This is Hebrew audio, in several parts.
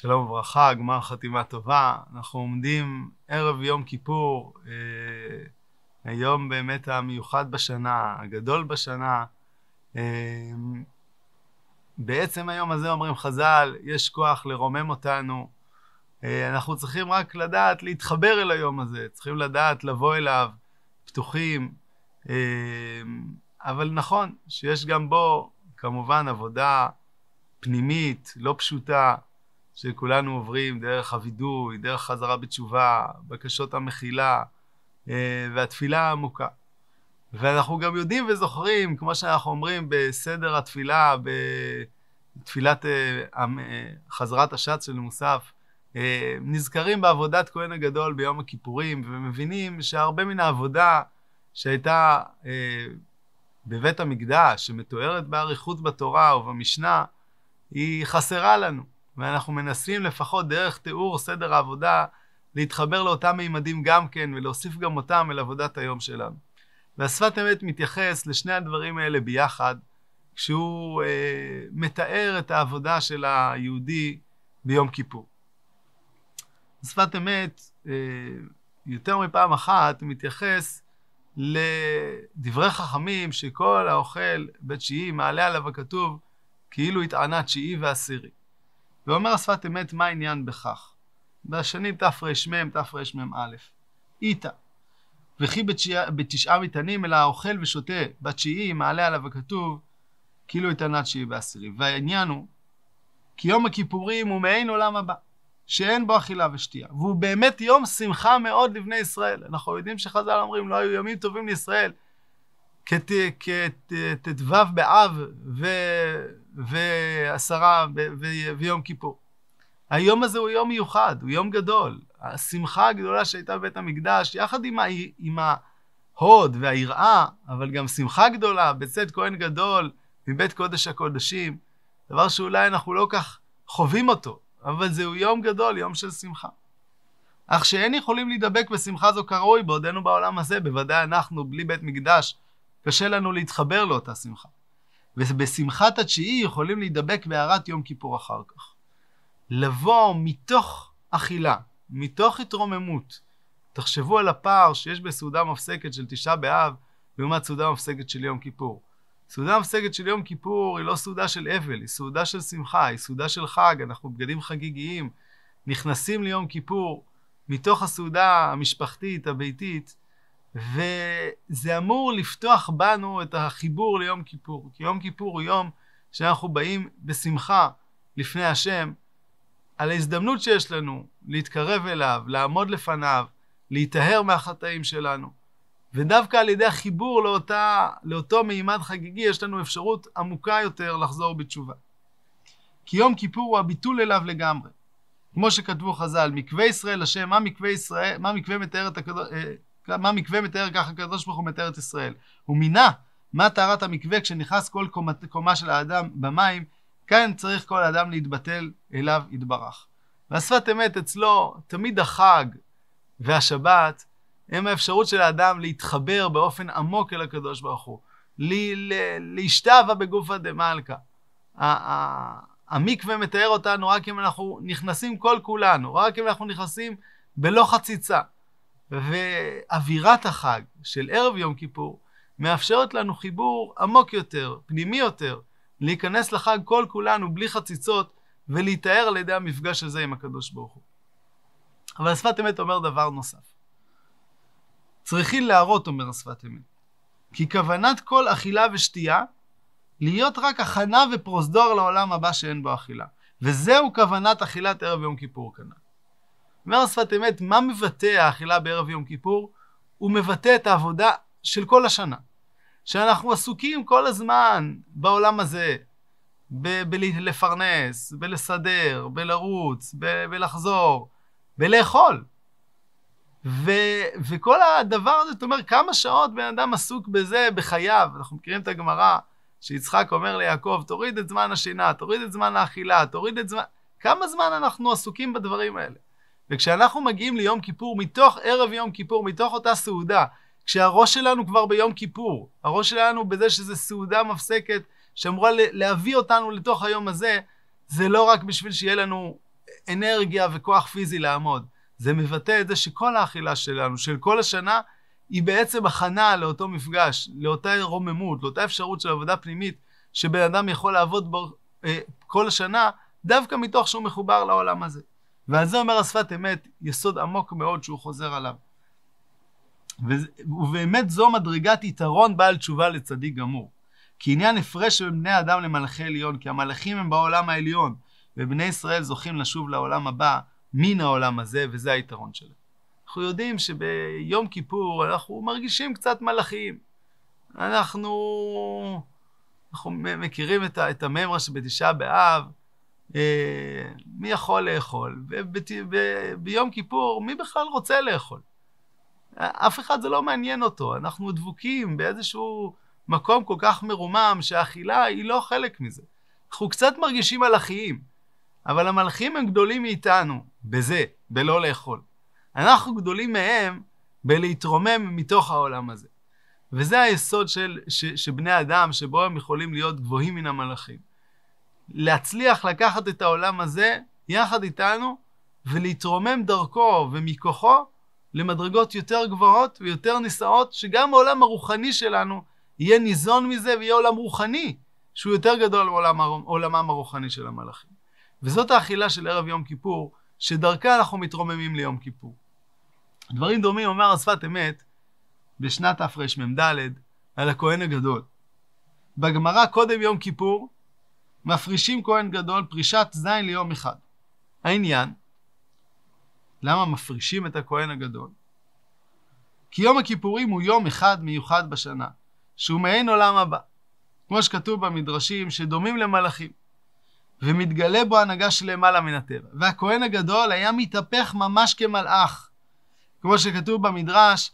שלום וברכה, גמר חתימה טובה. אנחנו עומדים ערב יום כיפור, אה, היום באמת המיוחד בשנה, הגדול בשנה. אה, בעצם היום הזה אומרים חז"ל, יש כוח לרומם אותנו. אה, אנחנו צריכים רק לדעת להתחבר אל היום הזה, צריכים לדעת לבוא אליו פתוחים. אה, אבל נכון שיש גם בו כמובן עבודה פנימית, לא פשוטה, שכולנו עוברים דרך הווידוי, דרך חזרה בתשובה, בקשות המחילה אה, והתפילה העמוקה. ואנחנו גם יודעים וזוכרים, כמו שאנחנו אומרים בסדר התפילה, בתפילת אה, אה, חזרת השץ של מוסף, נזכרים בעבודת כהן הגדול ביום הכיפורים ומבינים שהרבה מן העבודה שהייתה בבית המקדש, שמתוארת באריכות בתורה ובמשנה, היא חסרה לנו. ואנחנו מנסים לפחות דרך תיאור סדר העבודה להתחבר לאותם מימדים גם כן ולהוסיף גם אותם אל עבודת היום שלנו. והשפת אמת מתייחס לשני הדברים האלה ביחד כשהוא אה, מתאר את העבודה של היהודי ביום כיפור. שפת אמת אה, יותר מפעם אחת מתייחס לדברי חכמים שכל האוכל בתשיעי מעלה עליו הכתוב כאילו התענה תשיעי ועשירי. ואומר השפת אמת, מה העניין בכך? בשנים תרמ, תרמ"א. איתה. וכי בתשע, בתשעה מטענים, אלא האוכל ושותה בתשיעי, מעלה עליו הכתוב, כאילו התענה תשיעי ועשירי. והעניין הוא, כי יום הכיפורים הוא מעין עולם הבא, שאין בו אכילה ושתייה. והוא באמת יום שמחה מאוד לבני ישראל. אנחנו יודעים שחז"ל אומרים, לא היו ימים טובים לישראל. כט"ו באב ועשרה ויום כיפור. היום הזה הוא יום מיוחד, הוא יום גדול. השמחה הגדולה שהייתה בבית המקדש, יחד עם, ה, עם ההוד והיראה, אבל גם שמחה גדולה בצאת כהן גדול מבית קודש הקודשים, דבר שאולי אנחנו לא כך חווים אותו, אבל זהו יום גדול, יום של שמחה. אך שאין יכולים להידבק בשמחה זו כראוי בעודנו בעולם הזה, בוודאי אנחנו, בלי בית מקדש, קשה לנו להתחבר לאותה שמחה. ובשמחת התשיעי יכולים להידבק בהערת יום כיפור אחר כך. לבוא מתוך אכילה, מתוך התרוממות. תחשבו על הפער שיש בסעודה מפסקת של תשעה באב לעומת סעודה מפסקת של יום כיפור. סעודה מפסקת של יום כיפור היא לא סעודה של אבל, היא סעודה של שמחה, היא סעודה של חג, אנחנו בגדים חגיגיים, נכנסים ליום כיפור מתוך הסעודה המשפחתית, הביתית, וזה אמור לפתוח בנו את החיבור ליום כיפור. כי יום כיפור הוא יום שאנחנו באים בשמחה לפני השם, על ההזדמנות שיש לנו להתקרב אליו, לעמוד לפניו, להיטהר מהחטאים שלנו. ודווקא על ידי החיבור לאותה, לאותו מימד חגיגי יש לנו אפשרות עמוקה יותר לחזור בתשובה. כי יום כיפור הוא הביטול אליו לגמרי. כמו שכתבו חז"ל, מקווה ישראל השם, מה מקווה ישראל, מה מקווה מתאר את הקדוש, אה, מה מקווה מתאר ככה הקדוש ברוך הוא מתאר את ישראל. הוא מינה מה טהרת המקווה כשנכנס כל קומה, קומה של האדם במים, כאן צריך כל האדם להתבטל אליו יתברך. והשפת אמת אצלו תמיד החג והשבת הם האפשרות של האדם להתחבר באופן עמוק אל הקדוש ברוך הוא, להשתווה בגופא דמלכא. המקווה מתאר אותנו רק אם אנחנו נכנסים כל כולנו, רק אם אנחנו נכנסים בלא חציצה. ואווירת החג של ערב יום כיפור מאפשרת לנו חיבור עמוק יותר, פנימי יותר, להיכנס לחג כל כולנו בלי חציצות ולהיטהר על ידי המפגש הזה עם הקדוש ברוך הוא. אבל השפת אמת אומר דבר נוסף. צריכים להראות, אומר השפת אמת, כי כוונת כל אכילה ושתייה להיות רק הכנה ופרוזדור לעולם הבא שאין בו אכילה. וזהו כוונת אכילת ערב יום כיפור כנ"ל. אומר שפת אמת, מה מבטא האכילה בערב יום כיפור? הוא מבטא את העבודה של כל השנה. שאנחנו עסוקים כל הזמן בעולם הזה, בלפרנס, בלסדר, בלרוץ, בלחזור, בלאכול. ו, וכל הדבר הזה, זאת אומרת, כמה שעות בן אדם עסוק בזה בחייו. אנחנו מכירים את הגמרא, שיצחק אומר ליעקב, תוריד את זמן השינה, תוריד את זמן האכילה, תוריד את זמן... כמה זמן אנחנו עסוקים בדברים האלה? וכשאנחנו מגיעים ליום כיפור, מתוך ערב יום כיפור, מתוך אותה סעודה, כשהראש שלנו כבר ביום כיפור, הראש שלנו בזה שזו סעודה מפסקת שאמורה להביא אותנו לתוך היום הזה, זה לא רק בשביל שיהיה לנו אנרגיה וכוח פיזי לעמוד. זה מבטא את זה שכל האכילה שלנו, של כל השנה, היא בעצם הכנה לאותו מפגש, לאותה רוממות, לאותה אפשרות של עבודה פנימית, שבן אדם יכול לעבוד בו אה, כל השנה, דווקא מתוך שהוא מחובר לעולם הזה. ועל זה אומר השפת אמת, יסוד עמוק מאוד שהוא חוזר עליו. ובאמת זו מדרגת יתרון בעל תשובה לצדיק גמור. כי עניין הפרש בין בני אדם למלאכי עליון, כי המלאכים הם בעולם העליון, ובני ישראל זוכים לשוב לעולם הבא מן העולם הזה, וזה היתרון שלהם. אנחנו יודעים שביום כיפור אנחנו מרגישים קצת מלאכיים. אנחנו, אנחנו מכירים את, את הממרה שבתשעה באב, מי יכול לאכול, וביום כיפור מי בכלל רוצה לאכול? אף אחד זה לא מעניין אותו, אנחנו דבוקים באיזשהו מקום כל כך מרומם שהאכילה היא לא חלק מזה. אנחנו קצת מרגישים מלאכיים, אבל המלאכים הם גדולים מאיתנו בזה, בלא לאכול. אנחנו גדולים מהם בלהתרומם מתוך העולם הזה. וזה היסוד של, ש, שבני אדם, שבו הם יכולים להיות גבוהים מן המלאכים. להצליח לקחת את העולם הזה יחד איתנו ולהתרומם דרכו ומכוחו למדרגות יותר גבוהות ויותר נישאות, שגם העולם הרוחני שלנו יהיה ניזון מזה ויהיה עולם רוחני שהוא יותר גדול מעולמם הרוחני של המלאכים. וזאת האכילה של ערב יום כיפור, שדרכה אנחנו מתרוממים ליום כיפור. דברים דומים אומר השפת אמת בשנת תרמ"ד על הכהן הגדול. בגמרא קודם יום כיפור מפרישים כהן גדול פרישת זין ליום אחד. העניין, למה מפרישים את הכהן הגדול? כי יום הכיפורים הוא יום אחד מיוחד בשנה, שהוא מעין עולם הבא. כמו שכתוב במדרשים, שדומים למלאכים, ומתגלה בו הנהגה שלמעלה מן הטבע. והכהן הגדול היה מתהפך ממש כמלאך, כמו שכתוב במדרש,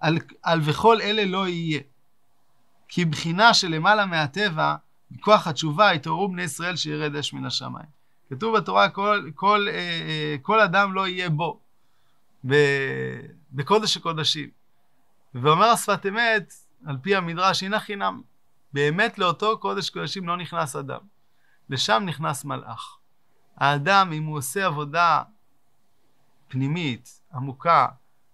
על, על וכל אלה לא יהיה. כי בחינה שלמעלה מהטבע, מכוח התשובה, התעוררו בני ישראל שירד אש מן השמיים. כתוב בתורה, כל, כל, אה, אה, כל אדם לא יהיה בו, בקודש הקודשים. ואומר השפת אמת, על פי המדרש, הנה חינם. באמת לאותו קודש קודשים לא נכנס אדם. לשם נכנס מלאך. האדם, אם הוא עושה עבודה פנימית, עמוקה,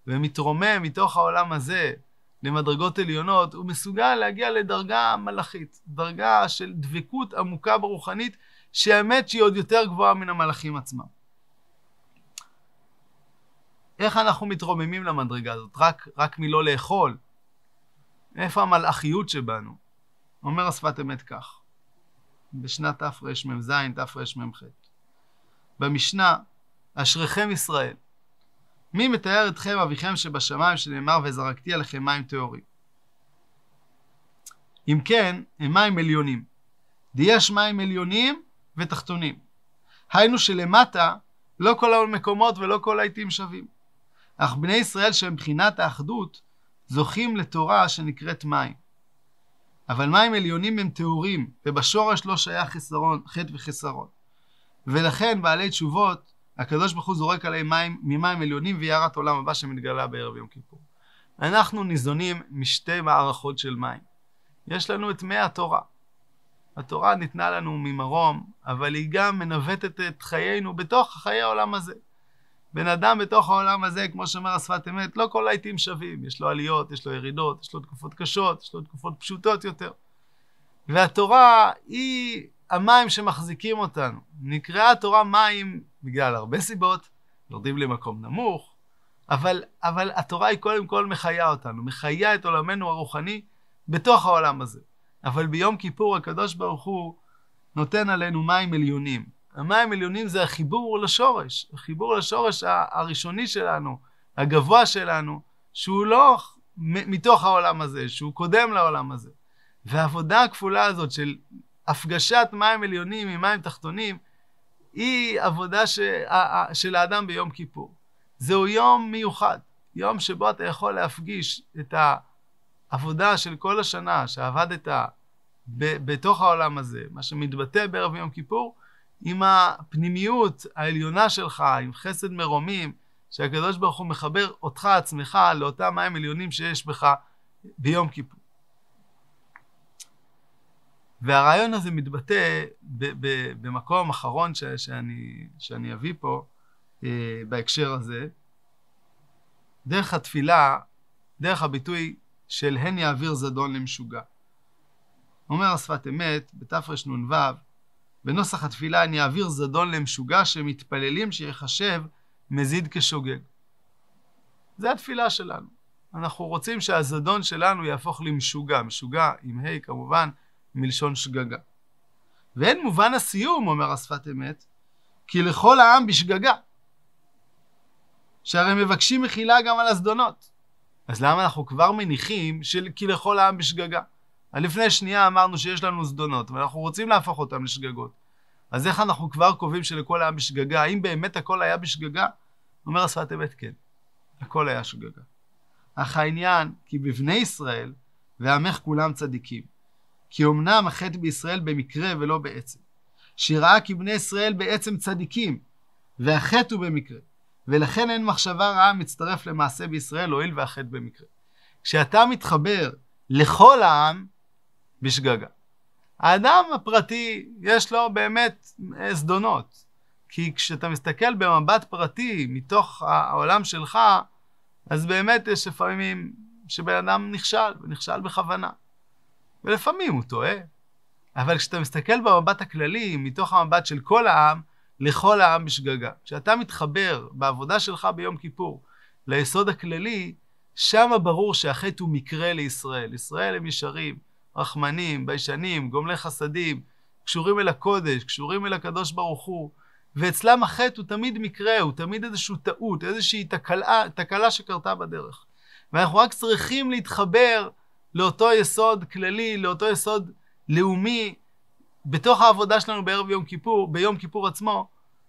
ומתרומם מתוך העולם הזה למדרגות עליונות, הוא מסוגל להגיע לדרגה מלאכית, דרגה של דבקות עמוקה ברוחנית, שהאמת שהיא עוד יותר גבוהה מן המלאכים עצמם. איך אנחנו מתרוממים למדרגה הזאת? רק, רק מלא לאכול? איפה המלאכיות שבנו? אומר השפת אמת כך, בשנת תרמ"ז, תרמ"ח. במשנה, אשריכם ישראל, מי מתאר אתכם אביכם שבשמיים שנאמר וזרקתי עליכם מים טהורים? אם כן, הם מים עליונים. דיש מים עליונים ותחתונים. היינו שלמטה לא כל המקומות ולא כל העיתים שווים. אך בני ישראל שהם מבחינת האחדות זוכים לתורה שנקראת מים. אבל מים עליונים הם טהורים, ובשורש לא שייך חסרון, חטא וחסרון. ולכן בעלי תשובות הקדוש ברוך הוא זורק עליהם מים, ממים עליונים ויערת עולם הבא שמתגלה בערב יום כיפור. אנחנו ניזונים משתי מערכות של מים. יש לנו את מי התורה. התורה ניתנה לנו ממרום, אבל היא גם מנווטת את חיינו בתוך חיי העולם הזה. בן אדם בתוך העולם הזה, כמו שאומר השפת אמת, לא כל העיתים שווים. יש לו עליות, יש לו ירידות, יש לו תקופות קשות, יש לו תקופות פשוטות יותר. והתורה היא המים שמחזיקים אותנו. נקראה התורה מים בגלל הרבה סיבות, יורדים למקום נמוך, אבל, אבל התורה היא קודם כל מחיה אותנו, מחיה את עולמנו הרוחני בתוך העולם הזה. אבל ביום כיפור הקדוש ברוך הוא נותן עלינו מים עליונים. המים עליונים זה החיבור לשורש, החיבור לשורש הראשוני שלנו, הגבוה שלנו, שהוא לא מתוך העולם הזה, שהוא קודם לעולם הזה. והעבודה הכפולה הזאת של הפגשת מים עליונים עם מים תחתונים, היא עבודה ש... של האדם ביום כיפור. זהו יום מיוחד, יום שבו אתה יכול להפגיש את העבודה של כל השנה שעבדת ב... בתוך העולם הזה, מה שמתבטא בערב יום כיפור, עם הפנימיות העליונה שלך, עם חסד מרומים, שהקדוש ברוך הוא מחבר אותך עצמך לאותם מים עליונים שיש בך ביום כיפור. והרעיון הזה מתבטא ב- ב- במקום אחרון ש- שאני, שאני אביא פה, אה, בהקשר הזה, דרך התפילה, דרך הביטוי של הן יעביר זדון למשוגע. אומר השפת אמת, בתרנ"ו, בנוסח התפילה אני אעביר זדון למשוגע שמתפללים שיחשב מזיד כשוגג. זה התפילה שלנו. אנחנו רוצים שהזדון שלנו יהפוך למשוגע, משוגע עם ה' כמובן, מלשון שגגה. ואין מובן הסיום, אומר השפת אמת, כי לכל העם בשגגה. שהרי מבקשים מחילה גם על הזדונות. אז למה אנחנו כבר מניחים של כי לכל העם בשגגה? לפני שנייה אמרנו שיש לנו זדונות, ואנחנו רוצים להפוך אותם לשגגות. אז איך אנחנו כבר קובעים שלכל העם בשגגה? האם באמת הכל היה בשגגה? אומר השפת אמת כן, הכל היה שגגה. אך העניין, כי בבני ישראל, ועמך כולם צדיקים. כי אמנם החטא בישראל במקרה ולא בעצם. שראה כי בני ישראל בעצם צדיקים, והחטא הוא במקרה. ולכן אין מחשבה רעה מצטרף למעשה בישראל, הואיל והחטא במקרה. כשאתה מתחבר לכל העם, בשגגה. האדם הפרטי, יש לו באמת זדונות. כי כשאתה מסתכל במבט פרטי, מתוך העולם שלך, אז באמת יש לפעמים שבן אדם נכשל, ונכשל בכוונה. ולפעמים הוא טועה. אבל כשאתה מסתכל במבט הכללי, מתוך המבט של כל העם, לכל העם בשגגה. כשאתה מתחבר בעבודה שלך ביום כיפור ליסוד הכללי, שם ברור שהחטא הוא מקרה לישראל. ישראל הם ישרים, רחמנים, ביישנים, גומלי חסדים, קשורים אל הקודש, קשורים אל הקדוש ברוך הוא. ואצלם החטא הוא תמיד מקרה, הוא תמיד איזושהי טעות, איזושהי תקלה, תקלה שקרתה בדרך. ואנחנו רק צריכים להתחבר לאותו יסוד כללי, לאותו יסוד לאומי, בתוך העבודה שלנו בערב יום כיפור, ביום כיפור עצמו,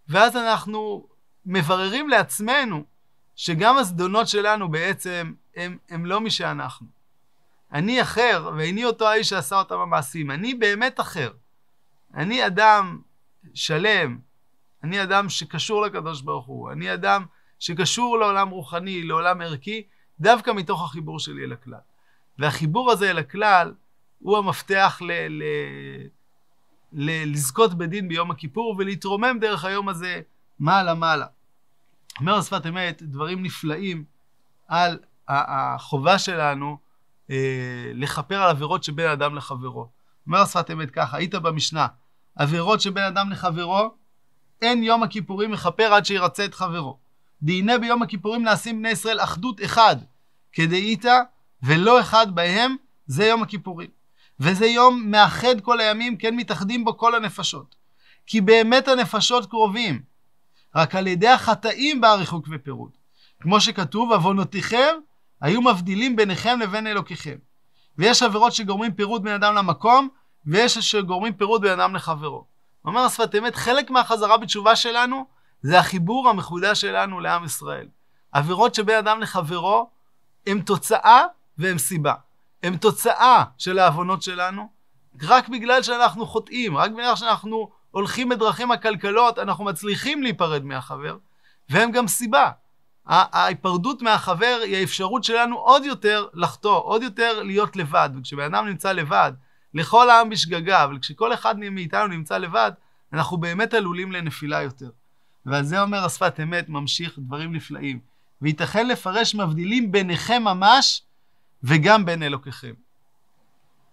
ואז אנחנו מבררים לעצמנו שגם הזדונות שלנו בעצם הם, הם לא מי שאנחנו. אני אחר, ואיני אותו האיש שעשה אותם המעשים. אני באמת אחר. אני אדם שלם, אני אדם שקשור לקדוש ברוך הוא, אני אדם שקשור לעולם רוחני, לעולם ערכי, דווקא מתוך החיבור שלי אל הכלל. והחיבור הזה אל הכלל הוא המפתח ל- ל- ל- לזכות בדין ביום הכיפור ולהתרומם דרך היום הזה מעלה מעלה. אומר השפת אמת דברים נפלאים על החובה שלנו אה, לכפר על עבירות שבין אדם לחברו. אומר השפת אמת ככה, היית במשנה, עבירות שבין אדם לחברו, אין יום הכיפורים מכפר עד שירצה את חברו. והנה ביום הכיפורים נעשים בני ישראל אחדות אחד, כדאיתא ולא אחד בהם, זה יום הכיפורים. וזה יום מאחד כל הימים, כן מתאחדים בו כל הנפשות. כי באמת הנפשות קרובים, רק על ידי החטאים בא ריחוק ופירוד. כמו שכתוב, עוונותיכם היו מבדילים ביניכם לבין אלוקיכם. ויש עבירות שגורמים פירוד בין אדם למקום, ויש שגורמים פירוד בין אדם לחברו. אומר השפת אמת, חלק מהחזרה בתשובה שלנו זה החיבור המחודש שלנו לעם ישראל. עבירות שבין אדם לחברו הם תוצאה והם סיבה. הם תוצאה של העוונות שלנו, רק בגלל שאנחנו חוטאים, רק בגלל שאנחנו הולכים בדרכים עקלקלות, אנחנו מצליחים להיפרד מהחבר, והם גם סיבה. ההיפרדות מהחבר היא האפשרות שלנו עוד יותר לחטוא, עוד יותר להיות לבד. וכשבן אדם נמצא לבד, לכל העם בשגגה, אבל כשכל אחד מאיתנו נמצא לבד, אנחנו באמת עלולים לנפילה יותר. ועל זה אומר השפת אמת, ממשיך דברים נפלאים. וייתכן לפרש מבדילים ביניכם ממש וגם בין אלוקיכם.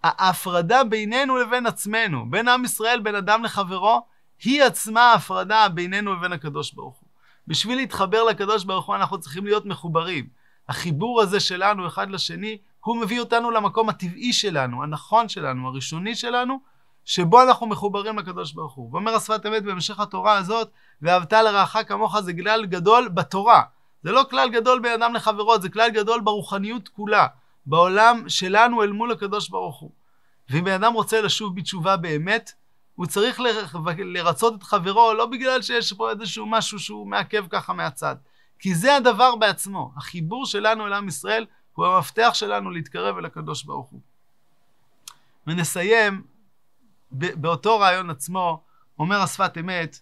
ההפרדה בינינו לבין עצמנו, בין עם ישראל, בין אדם לחברו, היא עצמה ההפרדה בינינו לבין הקדוש ברוך הוא. בשביל להתחבר לקדוש ברוך הוא אנחנו צריכים להיות מחוברים. החיבור הזה שלנו אחד לשני, הוא מביא אותנו למקום הטבעי שלנו, הנכון שלנו, הראשוני שלנו, שבו אנחנו מחוברים לקדוש ברוך הוא. ואומר השפת אמת בהמשך התורה הזאת, ואהבת לרעך כמוך זה כלל גדול בתורה. זה לא כלל גדול בין אדם לחברו, זה כלל גדול ברוחניות כולה, בעולם שלנו אל מול הקדוש ברוך הוא. ואם בן אדם רוצה לשוב בתשובה באמת, הוא צריך לרצות את חברו לא בגלל שיש פה איזשהו משהו שהוא מעכב ככה מהצד. כי זה הדבר בעצמו. החיבור שלנו אל עם ישראל הוא המפתח שלנו להתקרב אל הקדוש ברוך הוא. ונסיים באותו רעיון עצמו, אומר השפת אמת,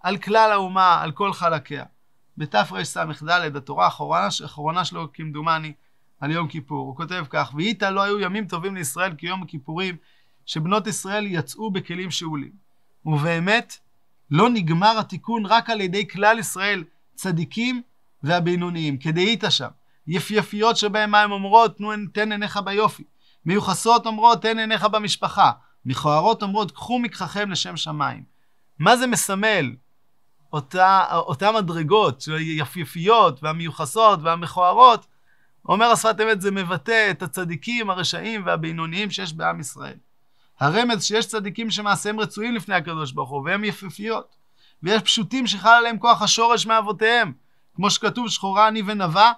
על כלל האומה, על כל חלקיה. בתרס"ד, התורה האחרונה, שלו כמדומני, על יום כיפור. הוא כותב כך, ואיתה לא היו ימים טובים לישראל כיום הכיפורים, שבנות ישראל יצאו בכלים שאולים. ובאמת, לא נגמר התיקון רק על ידי כלל ישראל, צדיקים והבינוניים, כדאית שם. יפייפיות שבהם מה הן אומרות, תן עיניך ביופי. מיוחסות אומרות, תן עיניך במשפחה. מכוערות אומרות, קחו מקחכם לשם שמיים. מה זה מסמל? אותה, אותה מדרגות של היפיפיות והמיוחסות והמכוערות, אומר השפת אמת, זה מבטא את הצדיקים, הרשעים והבינוניים שיש בעם ישראל. הרמז שיש צדיקים שמעשיהם רצויים לפני הקדוש ברוך הוא, והם יפיפיות. ויש פשוטים שחל עליהם כוח השורש מאבותיהם. כמו שכתוב, שחורה אני ונבע,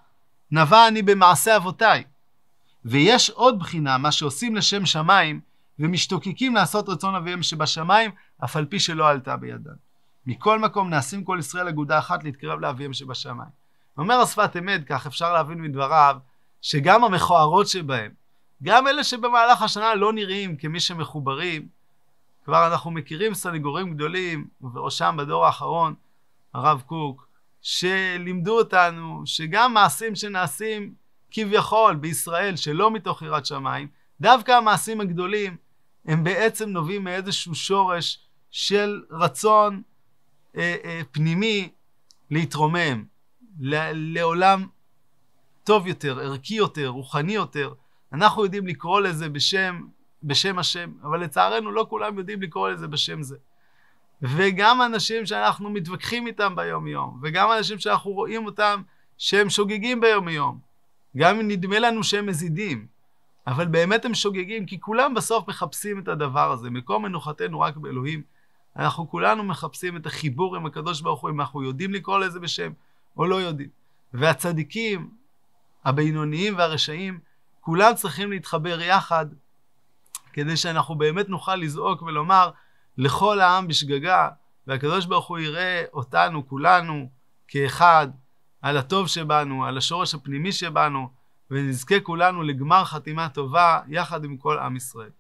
נבע אני במעשה אבותיי. ויש עוד בחינה, מה שעושים לשם שמיים, ומשתוקקים לעשות רצון אביהם שבשמיים, אף על פי שלא עלתה בידם. מכל מקום נעשים כל ישראל אגודה אחת להתקרב לאביהם שבשמיים. אומר השפת אמת, כך אפשר להבין מדבריו, שגם המכוערות שבהם, גם אלה שבמהלך השנה לא נראים כמי שמחוברים, כבר אנחנו מכירים סנגורים גדולים, ובראשם בדור האחרון, הרב קוק, שלימדו אותנו שגם מעשים שנעשים כביכול בישראל, שלא מתוך יראת שמיים, דווקא המעשים הגדולים הם בעצם נובעים מאיזשהו שורש של רצון אה, אה, פנימי להתרומם לעולם טוב יותר, ערכי יותר, רוחני יותר. אנחנו יודעים לקרוא לזה בשם, בשם השם, אבל לצערנו לא כולם יודעים לקרוא לזה בשם זה. וגם אנשים שאנחנו מתווכחים איתם ביום-יום, וגם אנשים שאנחנו רואים אותם שהם שוגגים ביום-יום, גם אם נדמה לנו שהם מזידים, אבל באמת הם שוגגים, כי כולם בסוף מחפשים את הדבר הזה. מקום מנוחתנו רק באלוהים. אנחנו כולנו מחפשים את החיבור עם הקדוש ברוך הוא, אם אנחנו יודעים לקרוא לזה בשם או לא יודעים. והצדיקים, הבינוניים והרשעים, כולם צריכים להתחבר יחד, כדי שאנחנו באמת נוכל לזעוק ולומר לכל העם בשגגה, והקדוש ברוך הוא יראה אותנו, כולנו, כאחד, על הטוב שבנו, על השורש הפנימי שבנו, ונזכה כולנו לגמר חתימה טובה יחד עם כל עם ישראל.